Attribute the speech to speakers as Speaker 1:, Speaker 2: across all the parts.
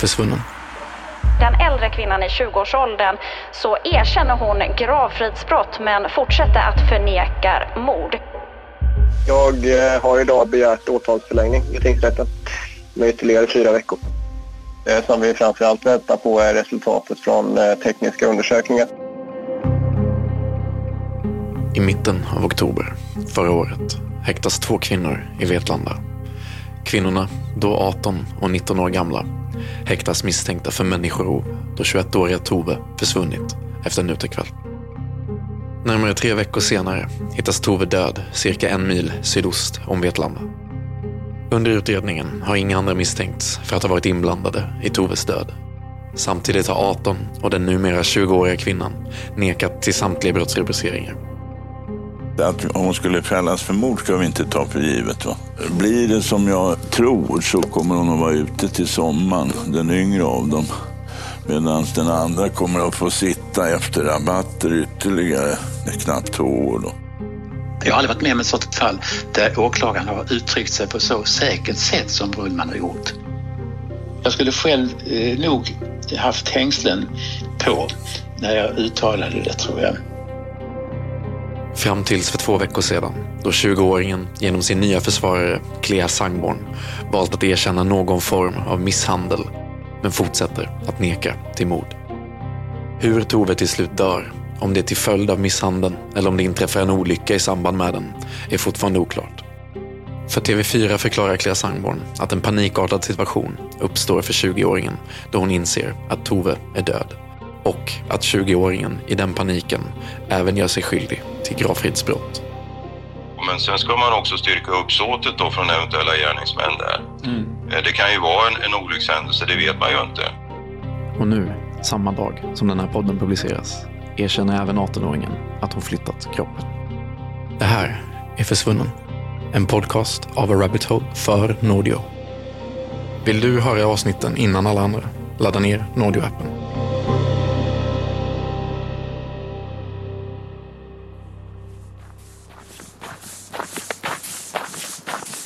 Speaker 1: Försvunnen.
Speaker 2: Den äldre kvinnan i 20-årsåldern så erkänner hon gravfridsbrott men fortsätter att förneka mord.
Speaker 3: Jag eh, har idag begärt åtalsförlängning i tingsrätten med ytterligare fyra veckor. Det som vi framförallt väntar på är resultatet från eh, tekniska undersökningar.
Speaker 1: I mitten av oktober förra året häktas två kvinnor i Vetlanda. Kvinnorna, då 18 och 19 år gamla, häktas misstänkta för människorov då 21-åriga Tove försvunnit efter en utekväll. Närmare tre veckor senare hittas Tove död cirka en mil sydost om Vetlanda. Under utredningen har inga andra misstänkts för att ha varit inblandade i Toves död. Samtidigt har 18 och den numera 20-åriga kvinnan nekat till samtliga brottsrubriceringar.
Speaker 4: Att hon skulle fällas för mord ska vi inte ta för givet. Va? Blir det som jag tror så kommer hon att vara ute till sommaren, den yngre av dem. Medan den andra kommer att få sitta efter rabatter ytterligare knappt två år. Då.
Speaker 5: Jag har aldrig varit med om ett sådant fall där åklagaren har uttryckt sig på så säkert sätt som Brullman har gjort. Jag skulle själv eh, nog haft hängslen på när jag uttalade det tror jag.
Speaker 1: Fram tills för två veckor sedan, då 20-åringen genom sin nya försvarare Clea Sangborn valt att erkänna någon form av misshandel, men fortsätter att neka till mord. Hur Tove till slut dör, om det är till följd av misshandeln eller om det inträffar en olycka i samband med den, är fortfarande oklart. För TV4 förklarar Clea Sangborn att en panikartad situation uppstår för 20-åringen då hon inser att Tove är död och att 20-åringen i den paniken även gör sig skyldig till gravfridsbrott.
Speaker 6: Men sen ska man också styrka uppsåtet då från eventuella gärningsmän där. Eh, Det kan ju vara en, en olyckshändelse, det vet man ju inte.
Speaker 1: Och nu, samma dag som den här podden publiceras, erkänner även 18-åringen att hon flyttat kroppen. Det här är Försvunnen. En podcast av A Rabbit Hole för Nordio. Vill du höra avsnitten innan alla andra? Ladda ner Nordio-appen.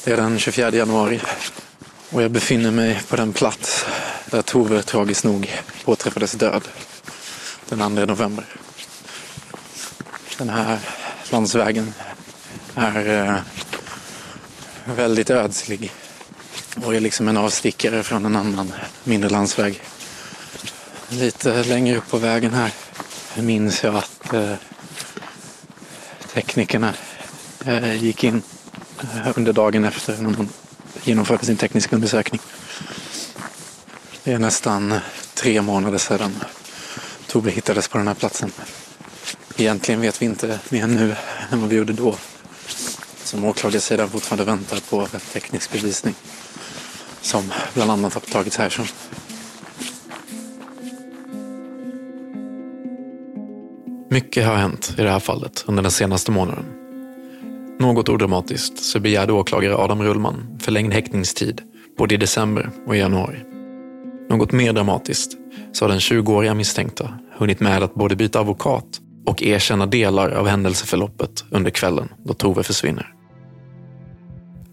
Speaker 1: Det är den 24 januari och jag befinner mig på den plats där Tove tragiskt nog påträffades död den 2 november. Den här landsvägen är eh, väldigt ödslig och är liksom en avstickare från en annan mindre landsväg. Lite längre upp på vägen här minns jag att eh, teknikerna eh, gick in under dagen efter när man genomförde sin tekniska undersökning. Det är nästan tre månader sedan Tove hittades på den här platsen. Egentligen vet vi inte mer nu än vad vi gjorde då. Som åklagarsidan fortfarande väntar på teknisk bevisning. Som bland annat har tagits härifrån. Mycket har hänt i det här fallet under den senaste månaden. Något odramatiskt så begärde åklagare Adam Rullman förlängd häktningstid både i december och i januari. Något mer dramatiskt så har den 20-åriga misstänkta hunnit med att både byta advokat och erkänna delar av händelseförloppet under kvällen då Tove försvinner.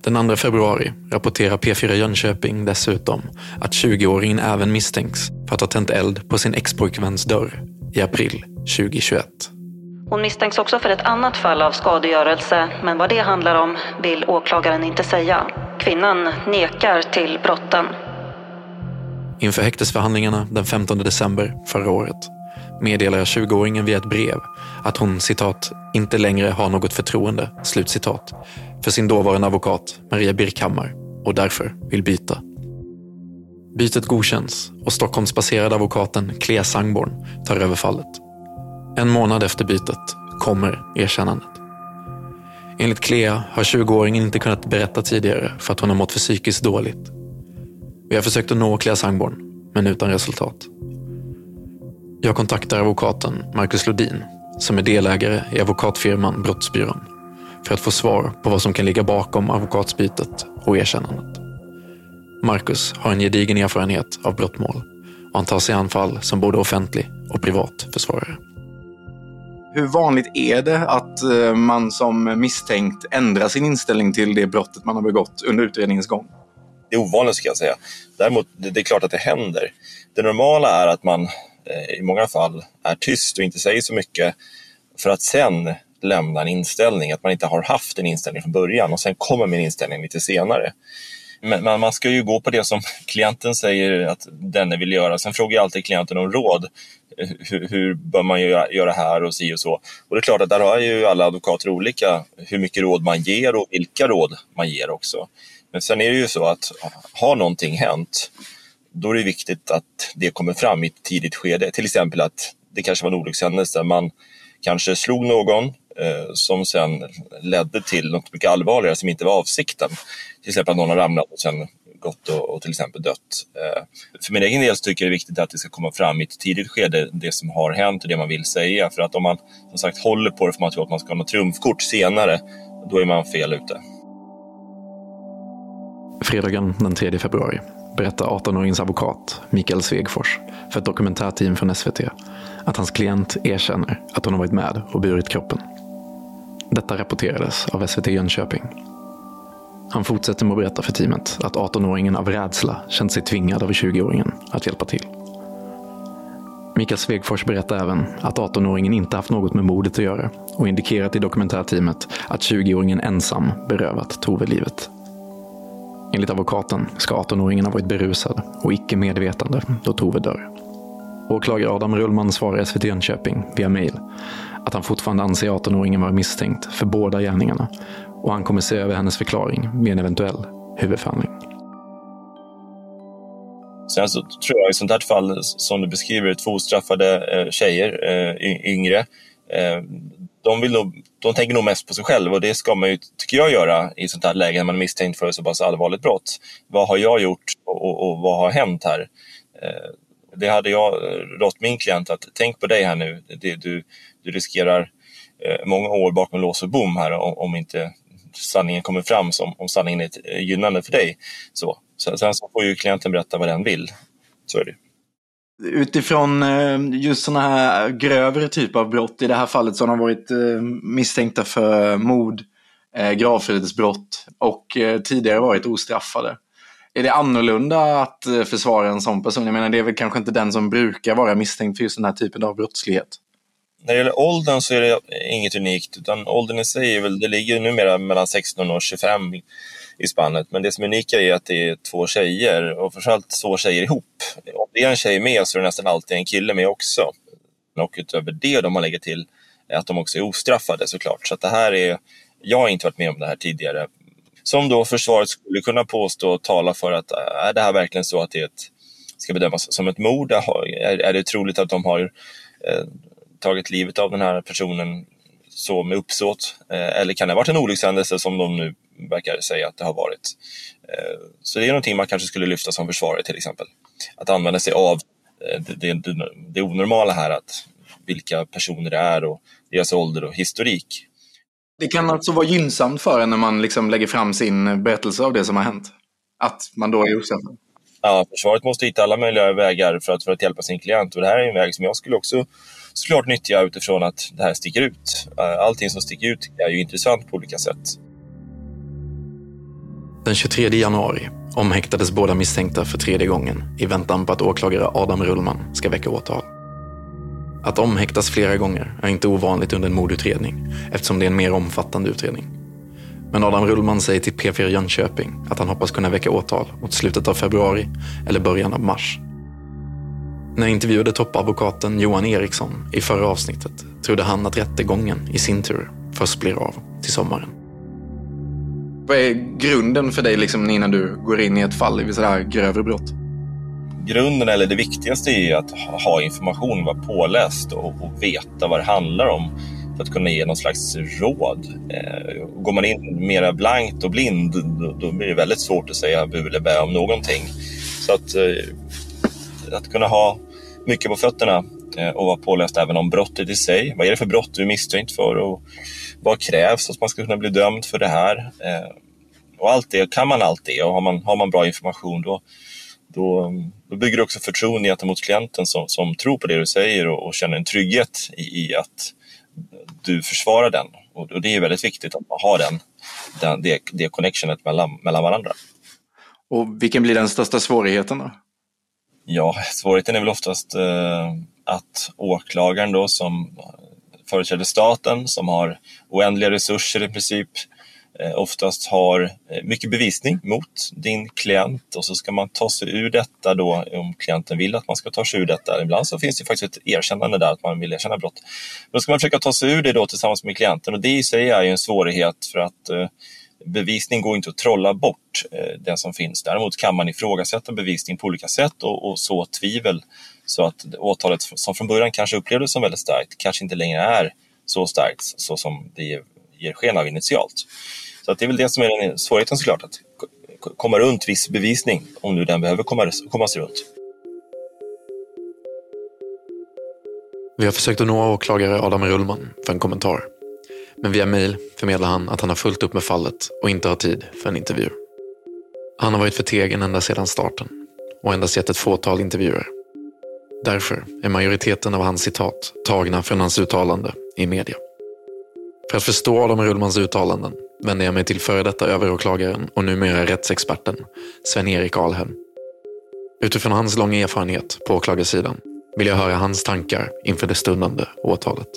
Speaker 1: Den 2 februari rapporterar P4 Jönköping dessutom att 20-åringen även misstänks för att ha tänt eld på sin expojkväns dörr i april 2021.
Speaker 2: Hon misstänks också för ett annat fall av skadegörelse, men vad det handlar om vill åklagaren inte säga. Kvinnan nekar till brotten.
Speaker 1: Inför häktesförhandlingarna den 15 december förra året meddelar 20-åringen via ett brev att hon citat inte längre har något förtroende, slutcitat, för sin dåvarande advokat Maria Birkhammar och därför vill byta. Bytet godkänns och Stockholmsbaserade advokaten Clea Sangborn tar över fallet. En månad efter bytet kommer erkännandet. Enligt Clea har 20-åringen inte kunnat berätta tidigare för att hon har mått för psykiskt dåligt. Vi har försökt att nå Clea Sangborn, men utan resultat. Jag kontaktar advokaten Marcus Lodin, som är delägare i advokatfirman Brottsbyrån, för att få svar på vad som kan ligga bakom advokatsbytet och erkännandet. Marcus har en gedigen erfarenhet av brottmål och han tar sig an fall som både offentlig och privat försvarare.
Speaker 7: Hur vanligt är det att eh, man som misstänkt ändrar sin inställning till det brottet man har begått under utredningens gång?
Speaker 8: Det är ovanligt ska jag säga. Däremot, det är klart att det händer. Det normala är att man eh, i många fall är tyst och inte säger så mycket för att sen lämna en inställning, att man inte har haft en inställning från början och sen kommer min inställning lite senare. Men, men, man ska ju gå på det som klienten säger att denne vill göra. Sen frågar jag alltid klienten om råd. Hur, hur bör man göra, göra här och si och så. Och det är klart att där har ju alla advokater olika hur mycket råd man ger och vilka råd man ger också. Men sen är det ju så att har någonting hänt, då är det viktigt att det kommer fram i ett tidigt skede. Till exempel att det kanske var en olyckshändelse. Man kanske slog någon Eh, som sen ledde till något mycket allvarligare som inte var avsikten. Till exempel att någon har ramlat och sen gått och, och, till exempel dött. Eh, för min egen del så tycker jag det är viktigt att det ska komma fram i ett tidigt skede, det som har hänt och det man vill säga. För att om man som sagt håller på det för man tror att man ska ha något trumfkort senare, då är man fel ute.
Speaker 1: Fredagen den 3 februari berättar 18-åringens advokat Mikael Svegfors för ett dokumentärteam från SVT att hans klient erkänner att hon har varit med och burit kroppen. Detta rapporterades av SVT Jönköping. Han fortsätter med att berätta för teamet att 18-åringen av rädsla känt sig tvingad av 20-åringen att hjälpa till. Mikael Svegfors berättar även att 18-åringen inte haft något med mordet att göra och indikerat i dokumentärteamet att 20-åringen ensam berövat Tove livet. Enligt advokaten ska 18-åringen ha varit berusad och icke medvetande då Tove dör. Åklagare Adam Rullman svarar SVT Jönköping via mail att han fortfarande anser 18-åringen vara misstänkt för båda gärningarna och han kommer se över hennes förklaring med en eventuell huvudförhandling.
Speaker 8: Sen så tror jag i sånt här fall som du beskriver, två ostraffade eh, tjejer, eh, yngre, eh, de, vill nog, de tänker nog mest på sig själv och det ska man ju, tycker jag, göra i sånt här läge när man är misstänkt för så pass allvarligt brott. Vad har jag gjort och, och, och vad har hänt här? Eh, det hade jag eh, rått min klient att tänk på dig här nu. Det, du, du riskerar eh, många år bakom lås och bom här om, om inte sanningen kommer fram, som, om sanningen är ett eh, gynnande för dig. Så. Sen så får ju klienten berätta vad den vill. Så är det.
Speaker 7: Utifrån eh, just sådana här grövre typer av brott, i det här fallet så har de varit eh, misstänkta för mord, gravfridsbrott och tidigare varit ostraffade. Är det annorlunda att eh, försvara en sån person? Jag menar, det är väl kanske inte den som brukar vara misstänkt för just den här typen av brottslighet?
Speaker 8: När det gäller åldern så är det inget unikt, utan åldern i sig är väl, det ligger numera mellan 16 och 25 i spannet. Men det som är unika är att det är två tjejer och framförallt två tjejer ihop. Om det är en tjej med så är det nästan alltid en kille med också. Och utöver det de man lägger till att de också är ostraffade såklart. Så att det här är, jag har inte varit med om det här tidigare. Som då försvaret skulle kunna påstå och tala för att äh, är det här verkligen så att det ska bedömas som ett mord? Är det troligt att de har eh, tagit livet av den här personen så med uppsåt? Eh, eller kan det ha varit en olyckshändelse som de nu verkar säga att det har varit? Eh, så det är någonting man kanske skulle lyfta som försvarare till exempel. Att använda sig av eh, det, det, det onormala här, att vilka personer det är och deras ålder och historik.
Speaker 7: Det kan alltså vara gynnsamt för en när man liksom lägger fram sin berättelse av det som har hänt? Att man då är osäker?
Speaker 8: Ja, försvaret måste hitta alla möjliga vägar för att, för att hjälpa sin klient och det här är en väg som jag skulle också såklart nyttiga utifrån att det här sticker ut. Eh, allting som sticker ut är ju intressant på olika sätt.
Speaker 1: Den 23 januari omhäktades båda misstänkta för tredje gången i väntan på att åklagare Adam Rullman ska väcka åtal. Att omhäktas flera gånger är inte ovanligt under en mordutredning eftersom det är en mer omfattande utredning. Men Adam Rullman säger till P4 Jönköping att han hoppas kunna väcka åtal mot slutet av februari eller början av mars När jag intervjuade toppadvokaten Johan Eriksson i förra avsnittet trodde han att rättegången i sin tur först blir av till sommaren.
Speaker 7: Vad är grunden för dig liksom, innan du går in i ett fall i sådär grövre brott?
Speaker 8: Grunden, eller det viktigaste, är att ha information, vara påläst och, och veta vad det handlar om för att kunna ge någon slags råd. Eh, går man in mera blankt och blind, då, då blir det väldigt svårt att säga bu eller bä om någonting. Så att, eh, att kunna ha mycket på fötterna eh, och vara påläst även om brottet i sig. Vad är det för brott du är misstänkt för och vad krävs för att man ska kunna bli dömd för det här? Eh, och allt det, kan man allt det och har man, har man bra information då, då, då bygger du också förtroende gentemot klienten som, som tror på det du säger och, och känner en trygghet i, i, att du försvarar den. Och, och det är väldigt viktigt att man har den, den, det, det connectionet mellan, mellan varandra.
Speaker 7: Och vilken blir den största svårigheten då?
Speaker 8: Ja, svårigheten är väl oftast eh, att åklagaren då som företräder staten, som har oändliga resurser i princip, Eh, oftast har eh, mycket bevisning mot din klient och så ska man ta sig ur detta då om klienten vill att man ska ta sig ur detta. Ibland så finns det faktiskt ett erkännande där att man vill erkänna brott. Då ska man försöka ta sig ur det då tillsammans med klienten och det i sig är ju en svårighet för att eh, bevisning går inte att trolla bort den som finns. Däremot kan man ifrågasätta bevisning på olika sätt och, och så tvivel så att åtalet som från början kanske upplevdes som väldigt starkt kanske inte längre är så starkt så som det ger sken av initialt. Så att det är väl det som är den svårigheten såklart, att komma runt viss bevisning om nu den behöver komma, kommas runt.
Speaker 1: Vi har försökt att nå åklagare Adam Rullman för en kommentar. Men via mejl förmedlar han att han har fullt upp med fallet och inte har tid för en intervju. Han har varit förtegen ända sedan starten och endast gett ett fåtal intervjuer. Därför är majoriteten av hans citat tagna från hans uttalande i media. För att förstå Adam Rullmans uttalanden vänder jag mig till före detta överåklagaren och numera rättsexperten Sven-Erik Alhem. Utifrån hans långa erfarenhet på åklagarsidan vill jag höra hans tankar inför det stundande åtalet.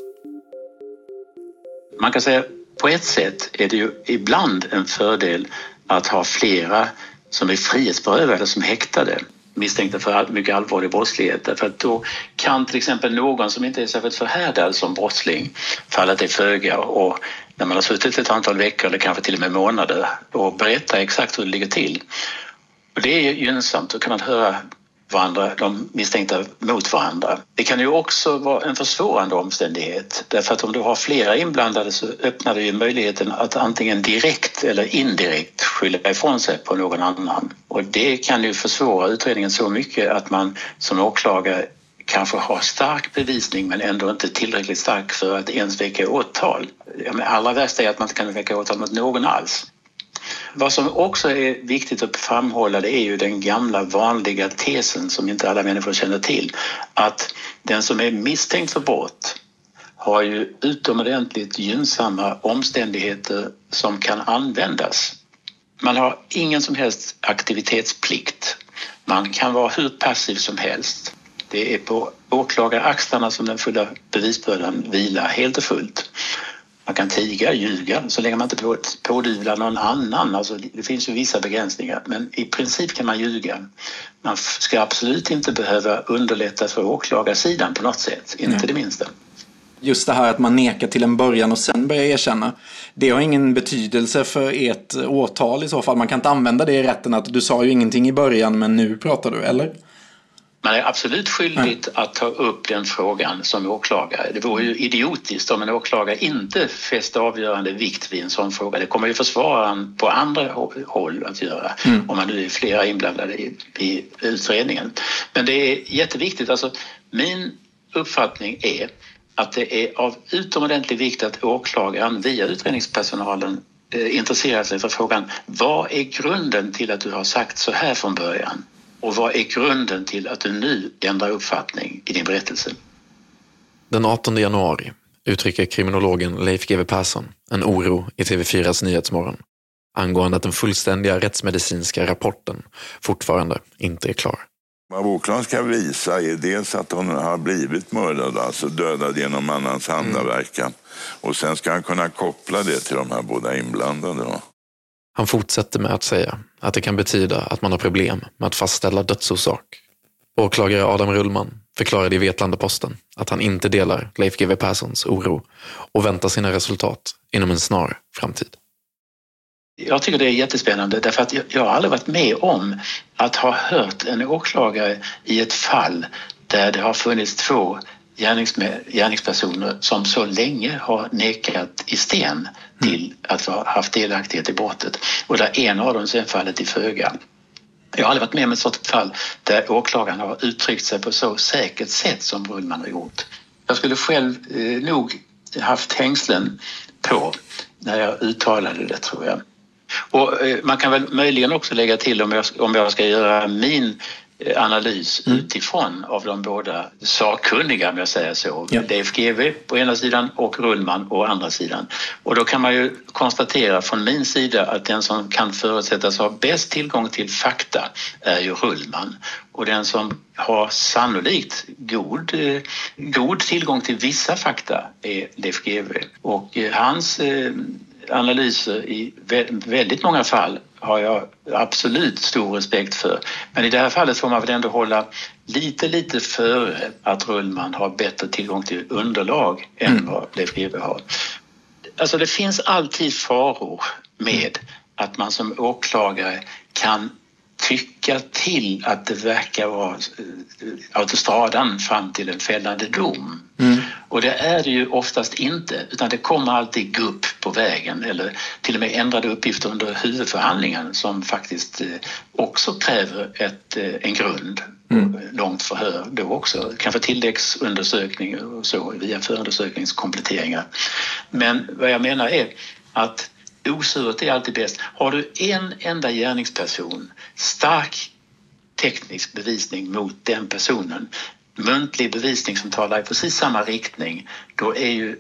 Speaker 5: Man kan säga på ett sätt är det ju ibland en fördel att ha flera som är frihetsberövade som häktade misstänkta för mycket allvarlig brottslighet. Därför att då kan till exempel någon som inte är särskilt förhärdad som brottsling falla till föga och när man har suttit ett antal veckor eller kanske till och med månader och berätta exakt hur det ligger till. Och det är gynnsamt, då kan man höra varandra, de misstänkta mot varandra. Det kan ju också vara en försvårande omständighet därför att om du har flera inblandade så öppnar det ju möjligheten att antingen direkt eller indirekt skylla ifrån sig på någon annan. Och det kan ju försvåra utredningen så mycket att man som åklagare kanske har stark bevisning men ändå inte tillräckligt stark för att ens väcka åtal. Allra värsta är att man inte kan väcka åtal mot någon alls. Vad som också är viktigt att framhålla det är ju den gamla vanliga tesen som inte alla människor känner till. Att den som är misstänkt för brott har ju utomordentligt gynnsamma omständigheter som kan användas. Man har ingen som helst aktivitetsplikt. Man kan vara hur passiv som helst. Det är på åklagaraxlarna som den fulla bevisbördan vilar helt och fullt. Man kan tiga, ljuga, så länge man inte på, pådyvlar någon annan. Alltså, det finns ju vissa begränsningar, men i princip kan man ljuga. Man ska absolut inte behöva underlätta för åklagarsidan på något sätt, inte Nej. det minsta.
Speaker 7: Just det här att man nekar till en början och sen börjar erkänna. Det har ingen betydelse för ert åtal i så fall. Man kan inte använda det i rätten att du sa ju ingenting i början men nu pratar du, eller?
Speaker 5: Man är absolut skyldigt att ta upp den frågan som åklagare. Det vore ju idiotiskt om en åklagare inte fäste avgörande vikt vid en sån fråga. Det kommer ju försvararen på andra håll att göra mm. om man nu är flera inblandade i, i utredningen. Men det är jätteviktigt. Alltså, min uppfattning är att det är av utomordentlig vikt att åklagaren via utredningspersonalen eh, intresserar sig för frågan vad är grunden till att du har sagt så här från början? Och vad är grunden till att du nu ändrar uppfattning i din berättelse?
Speaker 1: Den 18 januari uttrycker kriminologen Leif GW Persson en oro i TV4s Nyhetsmorgon angående att den fullständiga rättsmedicinska rapporten fortfarande inte är klar.
Speaker 4: Vad åklagaren ska visa är dels att hon har blivit mördad, alltså dödad genom annans handaverkan. Mm. Och sen ska han kunna koppla det till de här båda inblandade. Då.
Speaker 1: Han fortsätter med att säga att det kan betyda att man har problem med att fastställa dödsorsak. Åklagare Adam Rullman förklarade i Vetlanda-Posten att han inte delar Leif GW Perssons oro och väntar sina resultat inom en snar framtid.
Speaker 5: Jag tycker det är jättespännande därför att jag har aldrig varit med om att ha hört en åklagare i ett fall där det har funnits två gärningspersoner som så länge har nekat i sten till att ha haft delaktighet i brottet och där en av dem sen fallit i föga. Jag har aldrig varit med om ett sådant fall där åklagaren har uttryckt sig på så säkert sätt som Rullman har gjort. Jag skulle själv eh, nog haft hängslen på när jag uttalade det tror jag. Och eh, man kan väl möjligen också lägga till om jag, om jag ska göra min Eh, analys mm. utifrån av de båda sakkunniga, om jag säger så. Ja. Dave GW på ena sidan och Rullman å andra sidan. Och då kan man ju konstatera från min sida att den som kan förutsättas ha bäst tillgång till fakta är ju Rullman. Och den som har sannolikt god, eh, god tillgång till vissa fakta är Leif GW. Och eh, hans analyser i väldigt många fall har jag absolut stor respekt för. Men i det här fallet får man väl ändå hålla lite, lite före att Rullman har bättre tillgång till underlag än mm. vad Leif GW har. Alltså det finns alltid faror med att man som åklagare kan tycka till att det verkar vara eh, autostradan fram till en fällande dom. Och det är det ju oftast inte, utan det kommer alltid gupp på vägen eller till och med ändrade uppgifter under huvudförhandlingen som faktiskt eh, också kräver ett, eh, en grund. Mm. Långt förhör då också, kanske tilläggsundersökning och så via förundersökningskompletteringar. Men vad jag menar är att Osurt är alltid bäst. Har du en enda gärningsperson, stark teknisk bevisning mot den personen, muntlig bevisning som talar i precis samma riktning, då är ju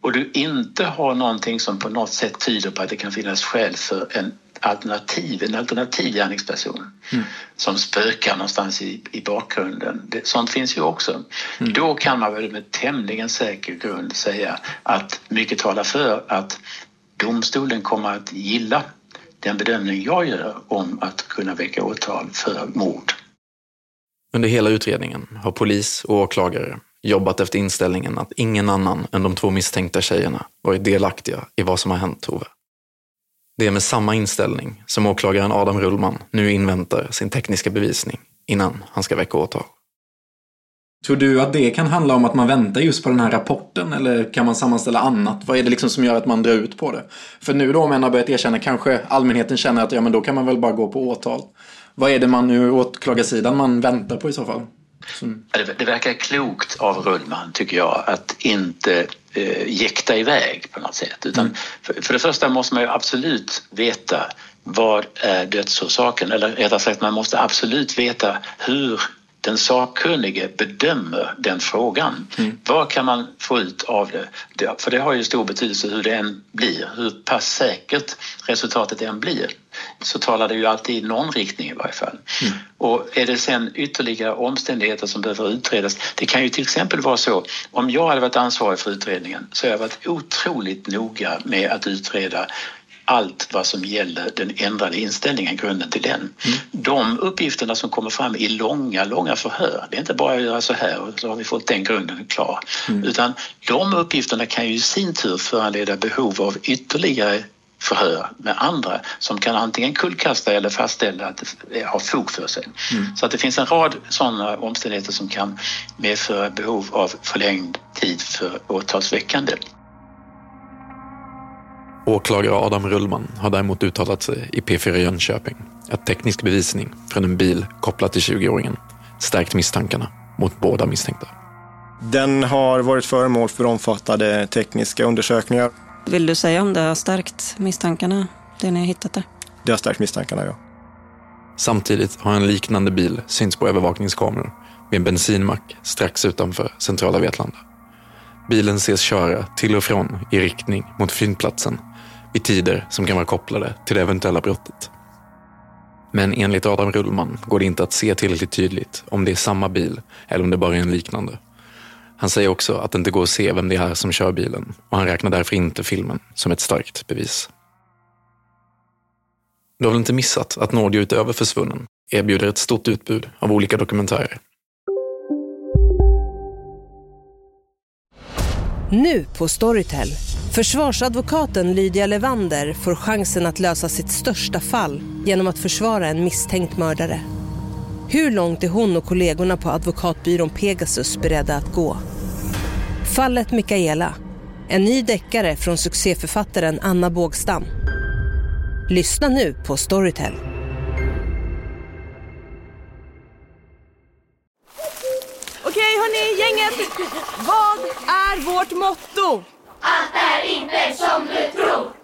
Speaker 5: och du inte har någonting som på något sätt tyder på att det kan finnas skäl för en alternativ, en alternativ gärningsperson mm. som spökar någonstans i, i bakgrunden. Det, sånt finns ju också. Mm. Då kan man väl med tämligen säker grund säga att mycket talar för att domstolen kommer att gilla den bedömning jag gör om att kunna väcka åtal för mord.
Speaker 1: Under hela utredningen har polis och åklagare jobbat efter inställningen att ingen annan än de två misstänkta tjejerna varit delaktiga i vad som har hänt Tove. Det är med samma inställning som åklagaren Adam Rullman nu inväntar sin tekniska bevisning innan han ska väcka åtal.
Speaker 7: Tror du att det kan handla om att man väntar just på den här rapporten eller kan man sammanställa annat? Vad är det liksom som gör att man drar ut på det? För nu då om en har börjat erkänna, kanske allmänheten känner att ja men då kan man väl bara gå på åtal. Vad är det man nu åklagarsidan man väntar på i så fall?
Speaker 5: Som... Det, det verkar klokt av Rullman tycker jag att inte eh, jäkta iväg på något sätt. Utan mm. för, för det första måste man ju absolut veta vad är dödsorsaken? Eller rättare sagt, man måste absolut veta hur den sakkunnige bedömer den frågan. Mm. Vad kan man få ut av det? För det har ju stor betydelse hur det än blir, hur pass säkert resultatet än blir. Så talar det ju alltid i någon riktning i varje fall. Mm. Och är det sen ytterligare omständigheter som behöver utredas? Det kan ju till exempel vara så, om jag hade varit ansvarig för utredningen så har jag varit otroligt noga med att utreda allt vad som gäller den ändrade inställningen, grunden till den. Mm. De uppgifterna som kommer fram i långa, långa förhör, det är inte bara att göra så här och så har vi fått den grunden klar. Mm. Utan de uppgifterna kan ju i sin tur föranleda behov av ytterligare förhör med andra som kan antingen kullkasta eller fastställa att det har fog för sig. Mm. Så att det finns en rad sådana omständigheter som kan medföra behov av förlängd tid för åtalsväckande.
Speaker 1: Åklagare Adam Rullman har däremot uttalat sig i P4 Jönköping att teknisk bevisning från en bil kopplad till 20-åringen stärkt misstankarna mot båda misstänkta.
Speaker 9: Den har varit föremål för omfattande tekniska undersökningar.
Speaker 10: Vill du säga om det har stärkt misstankarna, det ni har hittat där?
Speaker 9: Det har stärkt misstankarna, ja.
Speaker 1: Samtidigt har en liknande bil synts på övervakningskameror vid en bensinmack strax utanför centrala Vetlanda. Bilen ses köra till och från i riktning mot fyndplatsen i tider som kan vara kopplade till det eventuella brottet. Men enligt Adam Rullman går det inte att se tillräckligt tydligt om det är samma bil eller om det bara är en liknande. Han säger också att det inte går att se vem det är som kör bilen och han räknar därför inte filmen som ett starkt bevis. Du har väl inte missat att Nordio utöver försvunnen erbjuder ett stort utbud av olika dokumentärer.
Speaker 11: Nu på Storytel. Försvarsadvokaten Lydia Levander får chansen att lösa sitt största fall genom att försvara en misstänkt mördare. Hur långt är hon och kollegorna på advokatbyrån Pegasus beredda att gå? Fallet Mikaela. En ny deckare från succéförfattaren Anna Bågstam. Lyssna nu på Storytel.
Speaker 12: Okej hörni, gänget. Vad är vårt motto?
Speaker 13: Allt är inte som du tror.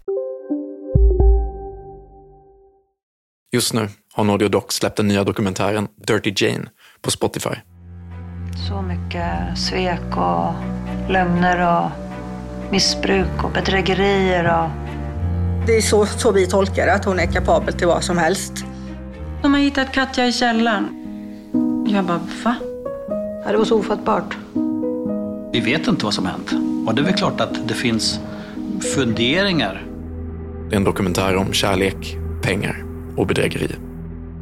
Speaker 1: Just nu har Naughty Doc släppt den nya dokumentären Dirty Jane på Spotify.
Speaker 14: Så mycket svek och lögner och missbruk och bedrägerier och...
Speaker 15: Det är så, så vi tolkar att hon är kapabel till vad som helst.
Speaker 14: De har hittat Katja i källaren. Jag bara, va? Ja, det var så ofattbart.
Speaker 16: Vi vet inte vad som hänt. Och det är väl klart att det finns funderingar.
Speaker 1: Det är en dokumentär om kärlek, pengar och bedrägeri.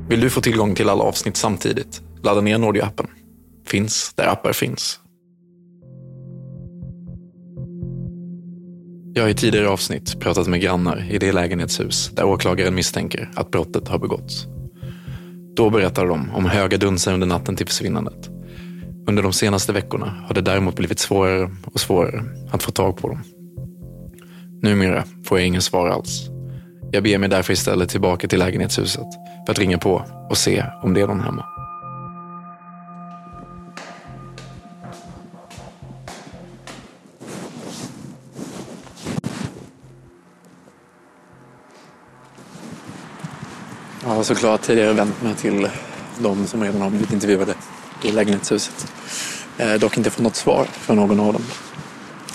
Speaker 1: Vill du få tillgång till alla avsnitt samtidigt? Ladda ner Nordio-appen. Finns där appar finns. Jag har i tidigare avsnitt pratat med grannar i det lägenhetshus där åklagaren misstänker att brottet har begåtts. Då berättade de om höga dunsar under natten till försvinnandet. Under de senaste veckorna har det däremot blivit svårare och svårare att få tag på dem. Numera får jag ingen svar alls. Jag beger mig därför istället tillbaka till lägenhetshuset för att ringa på och se om det är någon hemma. Jag har såklart tidigare vänt mig till de som redan har blivit intervjuade i lägenhetshuset. Eh, dock inte fått något svar från någon av dem.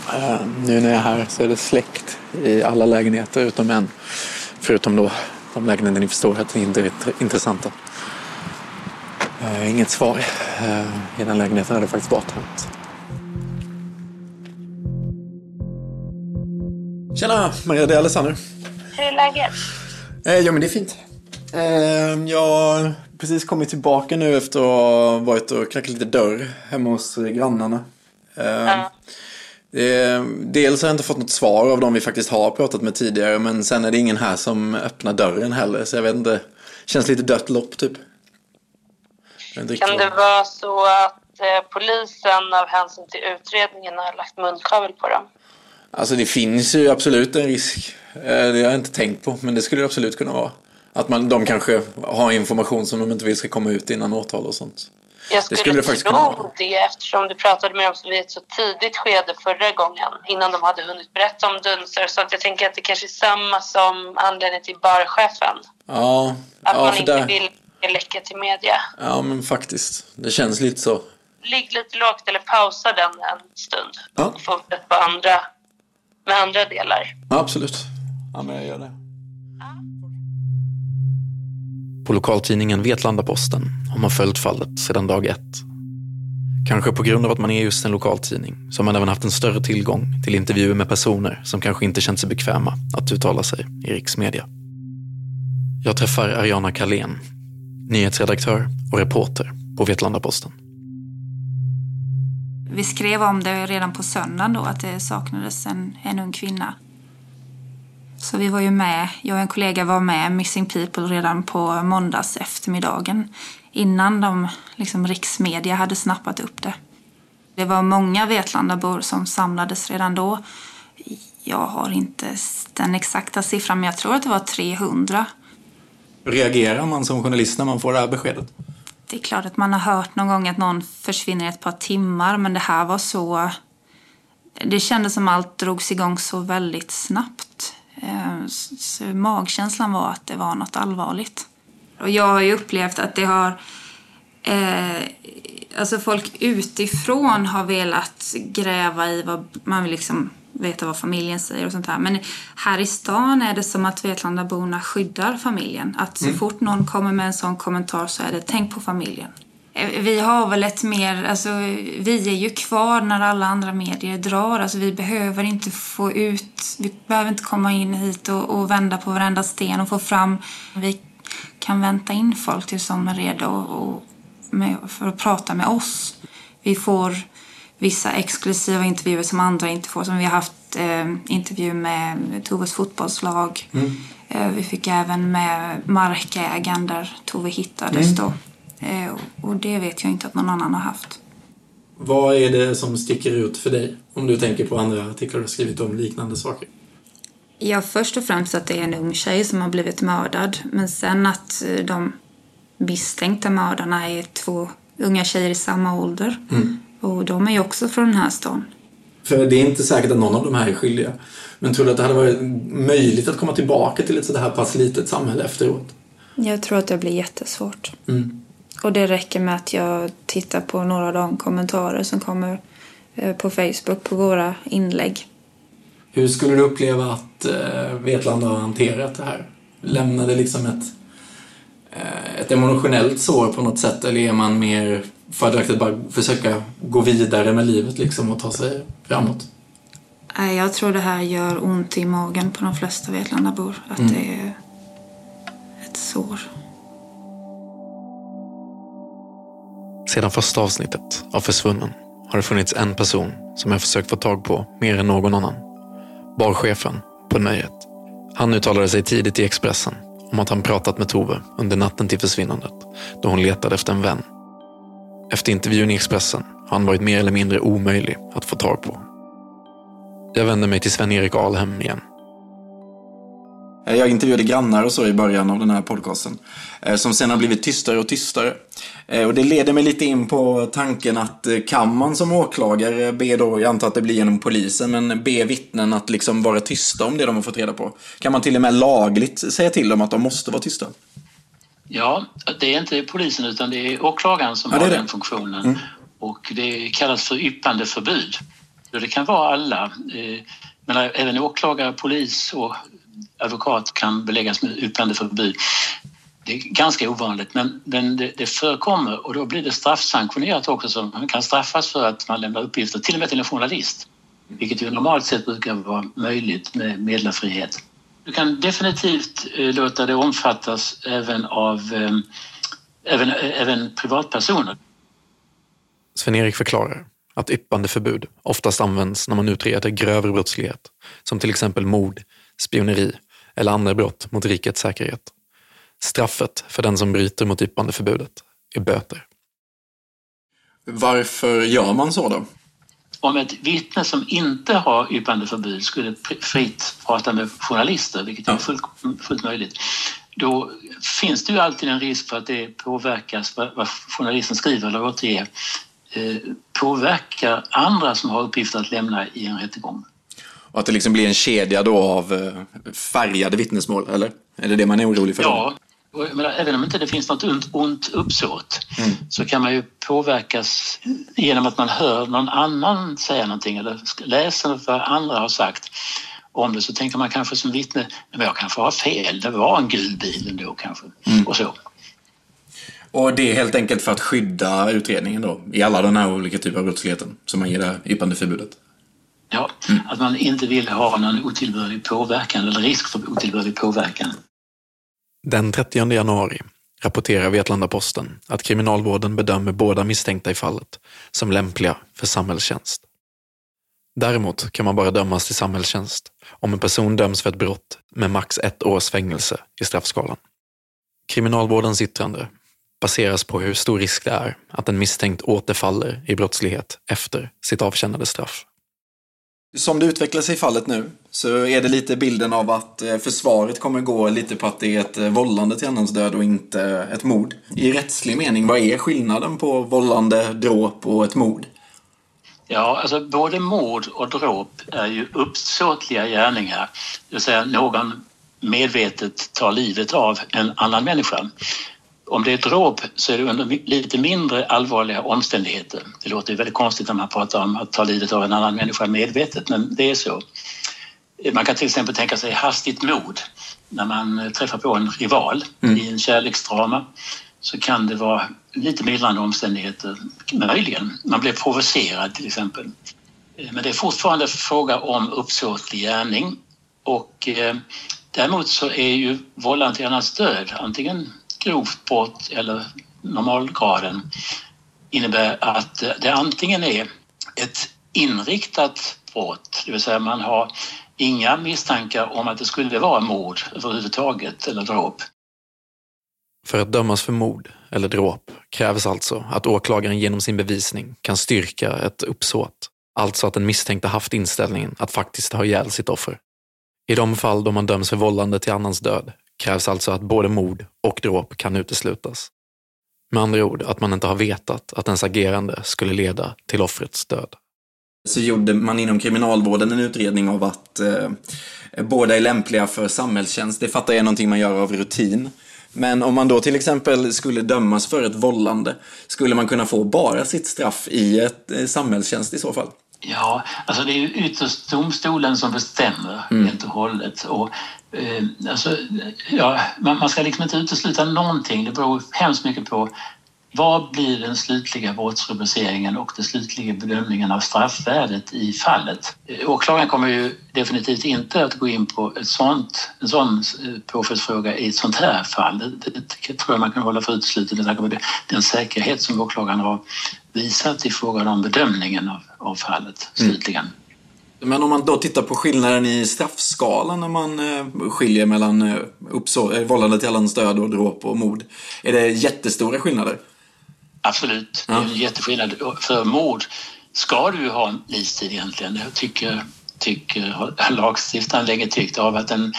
Speaker 1: Eh, nu när jag är här så är det släckt i alla lägenheter utom en. Förutom då de lägenheter ni förstår att inte är intressanta. Eh, inget svar. Eh, I den lägenheten är det faktiskt badtomt. Tjena Maria, det är Alexander.
Speaker 17: Hur är läget?
Speaker 1: Eh, ja men det är fint. Eh, jag har precis kommit tillbaka nu efter att ha varit och knackat lite dörr hemma hos grannarna. Eh, ja. Eh, dels har jag inte fått något svar av de vi faktiskt har pratat med tidigare men sen är det ingen här som öppnar dörren heller så jag vet inte. Känns lite dött lopp typ.
Speaker 17: Kan det vara så att eh, polisen av hänsyn till utredningen har lagt munkavel på dem?
Speaker 1: Alltså det finns ju absolut en risk. Eh, det har jag inte tänkt på men det skulle det absolut kunna vara. Att man, de kanske har information som de inte vill ska komma ut innan åtal och sånt.
Speaker 17: Jag skulle, det skulle det faktiskt tro det eftersom du pratade med dem vid ett så tidigt skede förra gången innan de hade hunnit berätta om dunsar. Så att jag tänker att det kanske är samma som anledning till barchefen.
Speaker 1: Ja.
Speaker 17: Att
Speaker 1: ja,
Speaker 17: man inte
Speaker 1: där...
Speaker 17: vill läcka till media.
Speaker 1: Ja men faktiskt. Det känns lite så.
Speaker 17: Ligg lite lågt eller pausa den en stund.
Speaker 1: Ja.
Speaker 17: Och fortsätt på andra, med andra delar.
Speaker 1: Ja, absolut. Ja men jag gör det. På lokaltidningen Vetlanda-Posten har man följt fallet sedan dag ett. Kanske på grund av att man är just en lokaltidning så har man även haft en större tillgång till intervjuer med personer som kanske inte känt sig bekväma att uttala sig i riksmedia. Jag träffar Ariana Kalén, nyhetsredaktör och reporter på Vetlanda-Posten.
Speaker 18: Vi skrev om det redan på söndagen då, att det saknades en, en ung kvinna. Så vi var ju med, jag och en kollega var med Missing People redan på måndags eftermiddagen innan de liksom, riksmedia hade snappat upp det. Det var många Vetlandabor som samlades redan då. Jag har inte den exakta siffran, men jag tror att det var 300.
Speaker 1: Reagerar man som journalist när man får det här beskedet?
Speaker 18: Det är klart att man har hört någon gång att någon försvinner ett par timmar, men det här var så... Det kändes som allt drogs igång så väldigt snabbt. Så magkänslan var att det var något allvarligt. Och jag har upplevt att det har Eh, alltså folk utifrån har velat gräva i vad man vill liksom veta vad familjen säger och sånt här. Men här i stan är det som att Vetlandaborna skyddar familjen. Att så
Speaker 19: Mm.
Speaker 18: fort någon kommer med en sån kommentar så är det tänk på familjen. Eh, Vi har väl ett mer, alltså vi är ju kvar när alla andra medier drar. Alltså vi behöver inte få ut, vi behöver inte komma in hit och, och vända på varenda sten och få fram. Vi kan vänta in folk tills de är redo och, med, för att prata med oss. Vi får vissa exklusiva intervjuer som andra inte får. Som vi har haft eh, intervju med Toves fotbollslag. Eh, vi fick även med markägaren där Tove hittades
Speaker 7: Mm.
Speaker 18: då. Eh, och det vet jag inte att någon annan har haft.
Speaker 7: Vad är det som sticker ut för dig? Om du tänker på andra artiklar du skrivit om liknande saker.
Speaker 18: Ja, först och främst att det är en ung tjej som har blivit mördad. Men sen att eh, de misstänkta mördarna är två unga tjejer i samma ålder.
Speaker 7: Mm.
Speaker 18: Och de är ju också från den här stan.
Speaker 7: För det är inte säkert att någon av de här är skyldiga. Men tror du att det hade varit möjligt att komma tillbaka till ett sådär pass litet samhälle efteråt?
Speaker 18: Jag tror att det blir jättesvårt.
Speaker 7: Mm.
Speaker 18: Och det räcker med att jag tittar på några av de kommentarer som kommer eh, på Facebook på våra inlägg.
Speaker 7: Hur skulle du uppleva att eh, Vetlanda har hanterat det här? Lämnade liksom ett, eh, ett emotionellt sår på något sätt eller är man mer fördelaktigt bara försöka gå vidare med livet liksom och ta sig framåt?
Speaker 18: Nej, Jag tror det här gör ont i magen på de flesta Vetlandabor. Att
Speaker 7: Mm.
Speaker 18: det är ett sår.
Speaker 1: Sedan första avsnittet av Försvunnen har det funnits en person som jag försökt få tag på mer än någon annan. Barchefen på Nöjet. Han uttalade sig tidigt i Expressen om att han pratat med Tove under natten till försvinnandet då hon letade efter en vän. Efter intervjun i Expressen har han varit mer eller mindre omöjlig att få tag på. Jag vänder mig till Sven-Erik Alhem igen.
Speaker 7: Eh, Jag intervjuade grannar och så i början av den här podcasten. eh, Som sen har blivit tystare och tystare. Eh, Och det leder mig lite in på tanken att kan man som åklagare be då, jag antar att det blir genom polisen, men be vittnen att liksom vara tysta om det de har fått reda på? Kan man till och med lagligt säga till dem att de måste vara tysta?
Speaker 5: Ja, det är inte polisen utan det är åklagaren som
Speaker 7: Ja,
Speaker 5: har
Speaker 7: det.
Speaker 5: den funktionen.
Speaker 7: Mm.
Speaker 5: Och det kallas för yppandeförbud. Det kan vara alla. Men även åklagare, polis och advokat kan beläggas med yppandeförbud. Det är ganska ovanligt men, men det, det förekommer och då blir det straffsanktionerat också så man kan straffas för att man lämnar uppgifter till och med till en journalist. Vilket ju normalt sett brukar vara möjligt med meddelarfrihet. Du kan definitivt eh, låta det omfattas även av eh, även, även privatpersoner.
Speaker 1: Sven-Erik förklarar att yppandeförbud oftast används när man utreder grövre brottslighet, som till exempel mord, spioneri eller andra brott mot rikets säkerhet. Straffet för den som bryter mot yppande förbudet är böter.
Speaker 7: Varför gör man så då?
Speaker 5: Om ett vittne som inte har yppandeförbud skulle fritt prata med journalister, vilket är fullt, fullt möjligt, då finns det ju alltid en risk för att det påverkas, vad, vad journalisten skriver eller återger, eh, påverkar andra som har uppgifter att lämna i en rättegång.
Speaker 7: Och att det liksom blir en kedja då av eh, färgade vittnesmål, eller? Är det det man är orolig för?
Speaker 5: Ja, menar, även om inte det finns något ont, ont uppsåt
Speaker 7: Mm.
Speaker 5: så kan man ju påverkas genom att man hör någon annan säga någonting eller läser vad andra har sagt om det så tänker man kanske som vittne, men jag kanske har fel, det var en gul bil ändå kanske.
Speaker 7: Mm.
Speaker 5: Och så.
Speaker 7: Och det är helt enkelt för att skydda utredningen då, i alla de här olika typer av brottsligheten, som man ger det här yppandeförbudet.
Speaker 5: Ja, att man inte vill ha någon otillbörlig påverkan eller risk för otillbörlig påverkan.
Speaker 1: Den 30 januari rapporterar Vetlanda-Posten att kriminalvården bedömer båda misstänkta i fallet som lämpliga för samhällstjänst. Däremot kan man bara dömas till samhällstjänst om en person döms för ett brott med max ett års fängelse i straffskalan. Kriminalvårdens yttrande baseras på hur stor risk det är att en misstänkt återfaller i brottslighet efter sitt avtjänade straff.
Speaker 7: Som det utvecklar sig i fallet nu så är det lite bilden av att eh, försvaret kommer gå lite på att det är ett eh, vållande till annans död och inte eh, ett mord. I rättslig mening, vad är skillnaden på vållande, dråp och ett mord?
Speaker 5: Ja, alltså både mord och dråp är ju uppsåtliga gärningar. Det vill säga någon medvetet tar livet av en annan människa. Om det är dråp så är det under lite mindre allvarliga omständigheter. Det låter väldigt konstigt när man pratar om att ta livet av en annan människa medvetet, men det är så. Man kan till exempel tänka sig hastigt mod när man träffar på en rival mm. i en kärleksdrama så kan det vara lite mildrande omständigheter, möjligen. Man blir provocerad till exempel. Men det är fortfarande fråga om uppsåtlig gärning och eh, däremot så är ju vållande till annans död antingen grovt brott eller normalgraden innebär att det antingen är ett inriktat brott, det vill säga man har inga misstankar om att det skulle vara mord överhuvudtaget eller dråp.
Speaker 1: För att dömas för mord eller dråp krävs alltså att åklagaren genom sin bevisning kan styrka ett uppsåt. Alltså att den misstänkte haft inställningen att faktiskt ha ihjäl sitt offer. I de fall då man döms för vållande till annans död krävs alltså att både mord och dråp kan uteslutas. Med andra ord att man inte har vetat att ens agerande skulle leda till offrets död.
Speaker 7: Så gjorde man inom kriminalvården en utredning av att eh, båda är lämpliga för samhällstjänst. Det fattar jag är någonting man gör av rutin. Men om man då till exempel skulle dömas för ett vållande, skulle man kunna få bara sitt straff i ett eh, samhällstjänst i så fall?
Speaker 5: Ja, alltså det är ju ytterst domstolen som bestämmer mm. helt och hållet. Och, eh, alltså, ja, man, man, ska liksom inte utesluta någonting. Det beror hemskt mycket på vad blir den slutliga brottsrubriceringen och den slutliga bedömningen av straffvärdet i fallet? Åklagaren kommer ju definitivt inte att gå in på ett sånt, en sån eh, påföljdsfråga i ett sånt här fall. Det, det, tror jag man kan hålla för uteslutet med tanke på den säkerhet som åklagaren har visat i frågan om bedömningen av, av fallet mm. slutligen.
Speaker 7: Mm. Men om man då tittar på skillnaden i straffskalan när man eh, skiljer mellan eh, vållande till annans död och dråp och mord. Är det jättestora skillnader?
Speaker 5: Absolut, ja. det är en jätteskillnad. För mord ska du ju ha en livstid egentligen. Jag tycker, tycker lagstiftaren länge tyckt av att en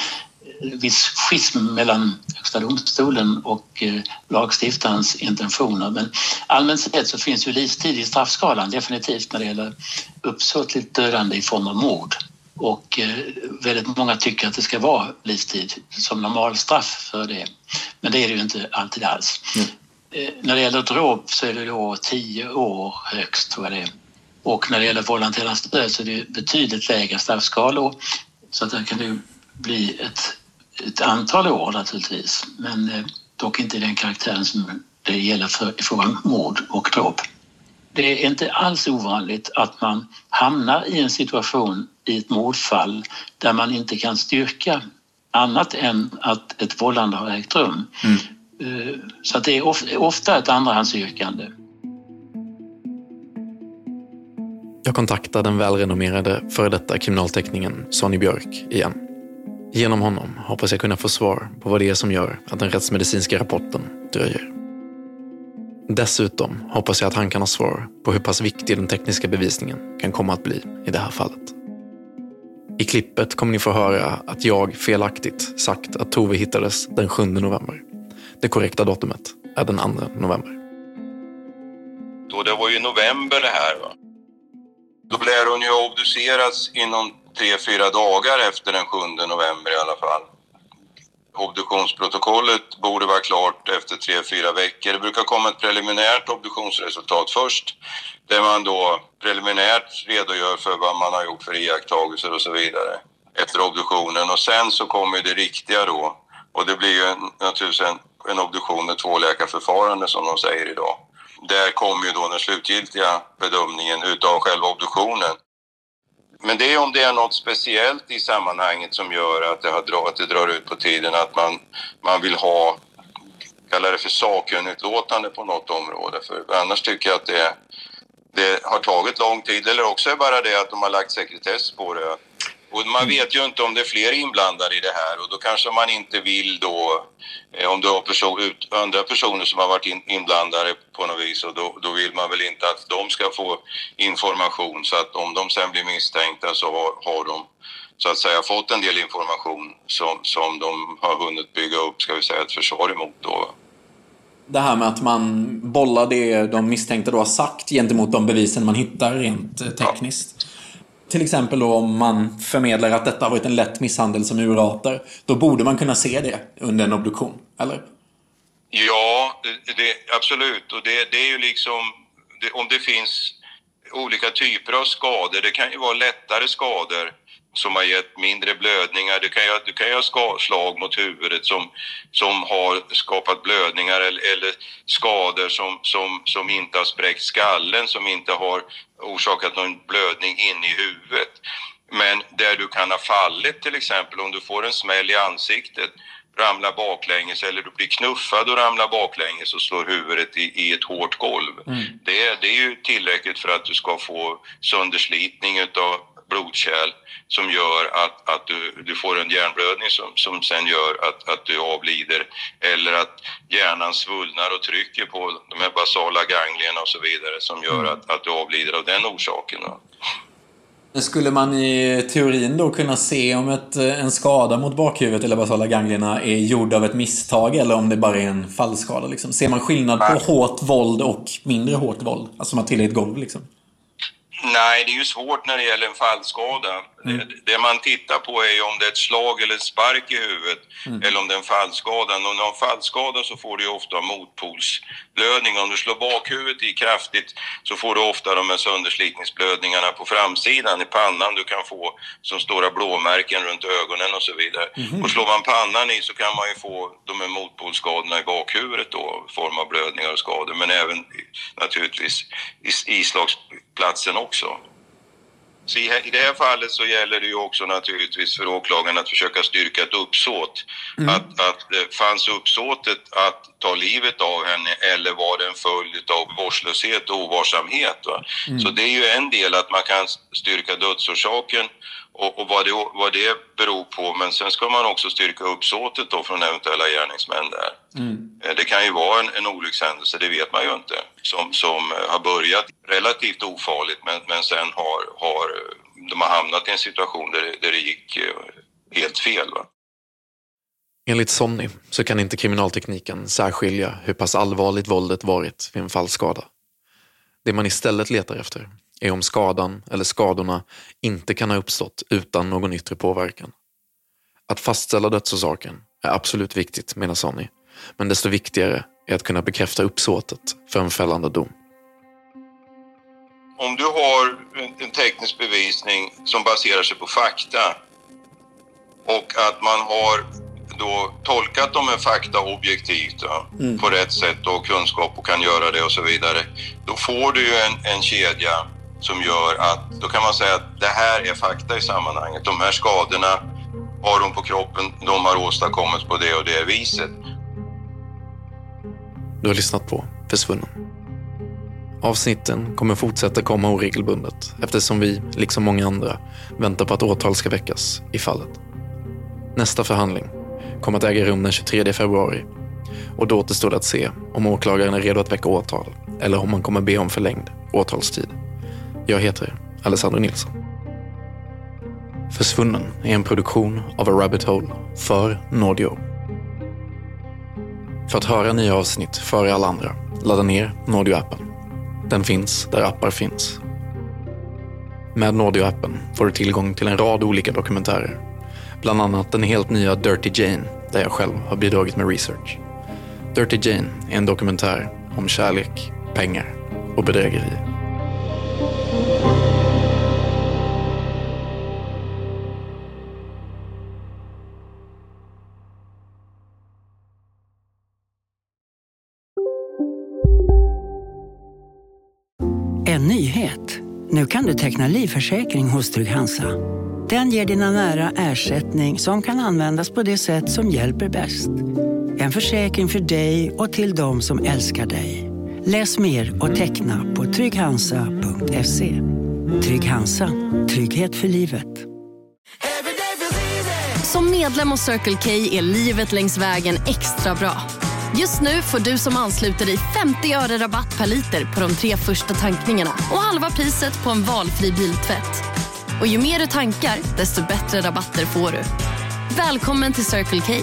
Speaker 5: viss schism mellan Högsta domstolen och eh, lagstiftarens intentioner. Men allmänt sett så finns ju livstid i straffskalan definitivt när det gäller uppsåtligt dödande i form av mord. Och eh, väldigt många tycker att det ska vara livstid som normalstraff för det. Men det är det ju inte alltid alls. Mm. Eh, när det gäller dråp så är det då tio år högst, tror jag det är. Och när det gäller vållande eh, till död så är det betydligt lägre straffskalor. Så att det kan det bli ett, ett antal år naturligtvis, men eh, dock inte i den karaktären som det gäller för, i fråga om mord och dråp. Det är inte alls ovanligt att man hamnar i en situation i ett mordfall där man inte kan styrka annat än att ett vållande har ägt rum. Mm. Eh, så det är ofta ett andrahandsyrkande.
Speaker 1: Jag kontaktar den välrenommerade före detta kriminalteknikern Sonny Björk igen. Genom honom hoppas jag kunna få svar på vad det är som gör att den rättsmedicinska rapporten dröjer. Dessutom hoppas jag att han kan ha svar på hur pass viktig den tekniska bevisningen kan komma att bli i det här fallet. I klippet kommer ni få höra att jag felaktigt sagt att Tove hittades den 7 november. Det korrekta datumet är den 2 november.
Speaker 6: Då det var ju november det här. Va? Då lär hon ju ha obducerats inom tre, fyra dagar efter den 7 november i alla fall. Obduktionsprotokollet borde vara klart efter tre, fyra veckor. Det brukar komma ett preliminärt obduktionsresultat först där man då preliminärt redogör för vad man har gjort för iakttagelser och så vidare efter obduktionen och sen så kommer det riktiga då och det blir ju naturligtvis en en obduktion med tvåläkarförfarande som de säger idag. Där kommer ju då den slutgiltiga bedömningen utav själva obduktionen. Men det är om det är något speciellt i sammanhanget som gör att det, har, att det drar ut på tiden, att man, man vill ha, kalla det för sakkunnigutlåtande på något område. För annars tycker jag att det, det har tagit lång tid, eller också är bara det att de har lagt sekretess på det. Och man vet ju inte om det är fler inblandade i det här. Och då kanske man inte vill då, eh, om du har person, ut, andra personer som har varit in, inblandade på något vis. Och då, då, vill man väl inte att de ska få information. Så att om de sen blir misstänkta så har, har de så att säga fått en del information som, som de har hunnit bygga upp, ska vi säga, ett försvar emot då.
Speaker 7: Det här med att man bollar det de misstänkta då har sagt gentemot de bevisen man hittar rent eh, tekniskt. Till exempel då om man förmedlar att detta har varit en lätt misshandel som urartar, då borde man kunna se det under en obduktion, eller?
Speaker 6: Ja, det, absolut. Och det, det är ju liksom, det, om det finns olika typer av skador, det kan ju vara lättare skador som har gett mindre blödningar. Du kan ju, du kan ju ha slag mot huvudet som, som har skapat blödningar eller, eller skador som, som, som inte har spräckt skallen, som inte har orsakat någon blödning in i huvudet. Men där du kan ha fallit till exempel, om du får en smäll i ansiktet, ramlar baklänges eller du blir knuffad och ramlar baklänges och slår huvudet i, i ett hårt golv. Mm. Det, det är ju tillräckligt för att du ska få sönderslitning utav blodkärl som gör att, att du, du får en hjärnblödning som, som sen gör att, att du avlider eller att hjärnan svullnar och trycker på de här basala ganglierna och så vidare som gör mm. att, att du avlider av den orsaken.
Speaker 20: Skulle man i teorin då kunna se om ett, en skada mot bakhuvudet eller basala ganglierna är gjord av ett misstag eller om det bara är en fallskada? Liksom? Ser man skillnad på hårt våld och mindre hårt våld? Alltså trilla i ett golv liksom?
Speaker 6: Nej, det är ju svårt när det gäller en fallskada. Mm. Det, det, man tittar på är om det är ett slag eller ett spark i huvudet mm. eller om det är en fallskada. Om du har en fallskada så får du ofta motpolsblödning. Om du slår bakhuvudet i kraftigt så får du ofta de här sönderslitningsblödningarna på framsidan i pannan. Du kan få som stora blåmärken runt ögonen och så vidare. Mm. Och slår man pannan i så kan man ju få de här motpolsskadorna i bakhuvudet då, i form av blödningar och skador. Men även naturligtvis i islagsplatsen också. Så i, i det här fallet så gäller det ju också naturligtvis för åklagaren att försöka styrka ett uppsåt. Mm. Att, att det fanns uppsåtet att ta livet av henne eller var det en följd av vårdslöshet och ovarsamhet? Mm. Så det är ju en del att man kan styrka dödsorsaken och, och vad, det, vad det beror på. Men sen ska man också styrka uppsåtet då från eventuella gärningsmän där. Mm. Eh, det kan ju vara en, en olyckshändelse, det vet man ju inte, som, som eh, har börjat relativt ofarligt men, men sen har, har de har hamnat i en situation där, där det gick eh, helt fel. Va?
Speaker 1: Enligt Sonny så kan inte kriminaltekniken särskilja hur pass allvarligt våldet varit vid en fallskada. Det man istället letar efter är om skadan eller skadorna inte kan ha uppstått utan någon yttre påverkan. Att fastställa dödsorsaken är absolut viktigt, menar Sonny. Men desto viktigare är att kunna bekräfta uppsåtet för en fällande dom.
Speaker 6: Om du har en teknisk bevisning som baserar sig på fakta och att man har då tolkat de här fakta objektivt ja, mm. på rätt sätt och kunskap och kan göra det och så vidare. Då får du ju en, en kedja som gör att då kan man säga att det här är fakta i sammanhanget. De här skadorna har de på kroppen, de har åstadkommits på det och det viset.
Speaker 1: Du har lyssnat på Försvunnen. Avsnitten kommer fortsätta komma oregelbundet eftersom vi, liksom många andra, väntar på att åtal ska väckas i fallet. Nästa förhandling kommer att äga rum den 23 februari och då återstår det att se om åklagaren är redo att väcka åtal eller om man kommer be om förlängd åtalstid. Jag heter Alessandro Nilsson. Försvunnen är en produktion av A Rabbit Hole för Nordio. För att höra nya avsnitt före alla andra, ladda ner Nordio-appen. Den finns där appar finns. Med Nordio-appen får du tillgång till en rad olika dokumentärer. Bland annat den helt nya Dirty Jane, där jag själv har bidragit med research. Dirty Jane är en dokumentär om kärlek, pengar och bedrägerier.
Speaker 21: Nu kan du teckna livförsäkring hos Trygg-Hansa. Den ger dina nära ersättning som kan användas på det sätt som hjälper bäst. En försäkring för dig och till de som älskar dig. Läs mer och teckna på trygghansa.se. Trygg Hansa. Trygghet för livet.
Speaker 22: Som medlem hos Circle K är livet längs vägen extra bra. Just nu får du som ansluter dig 50 öre rabatt per liter på de tre första tankningarna och halva priset på en valfri biltvätt. Och ju mer du tankar, desto bättre rabatter får du. Välkommen till Circle K.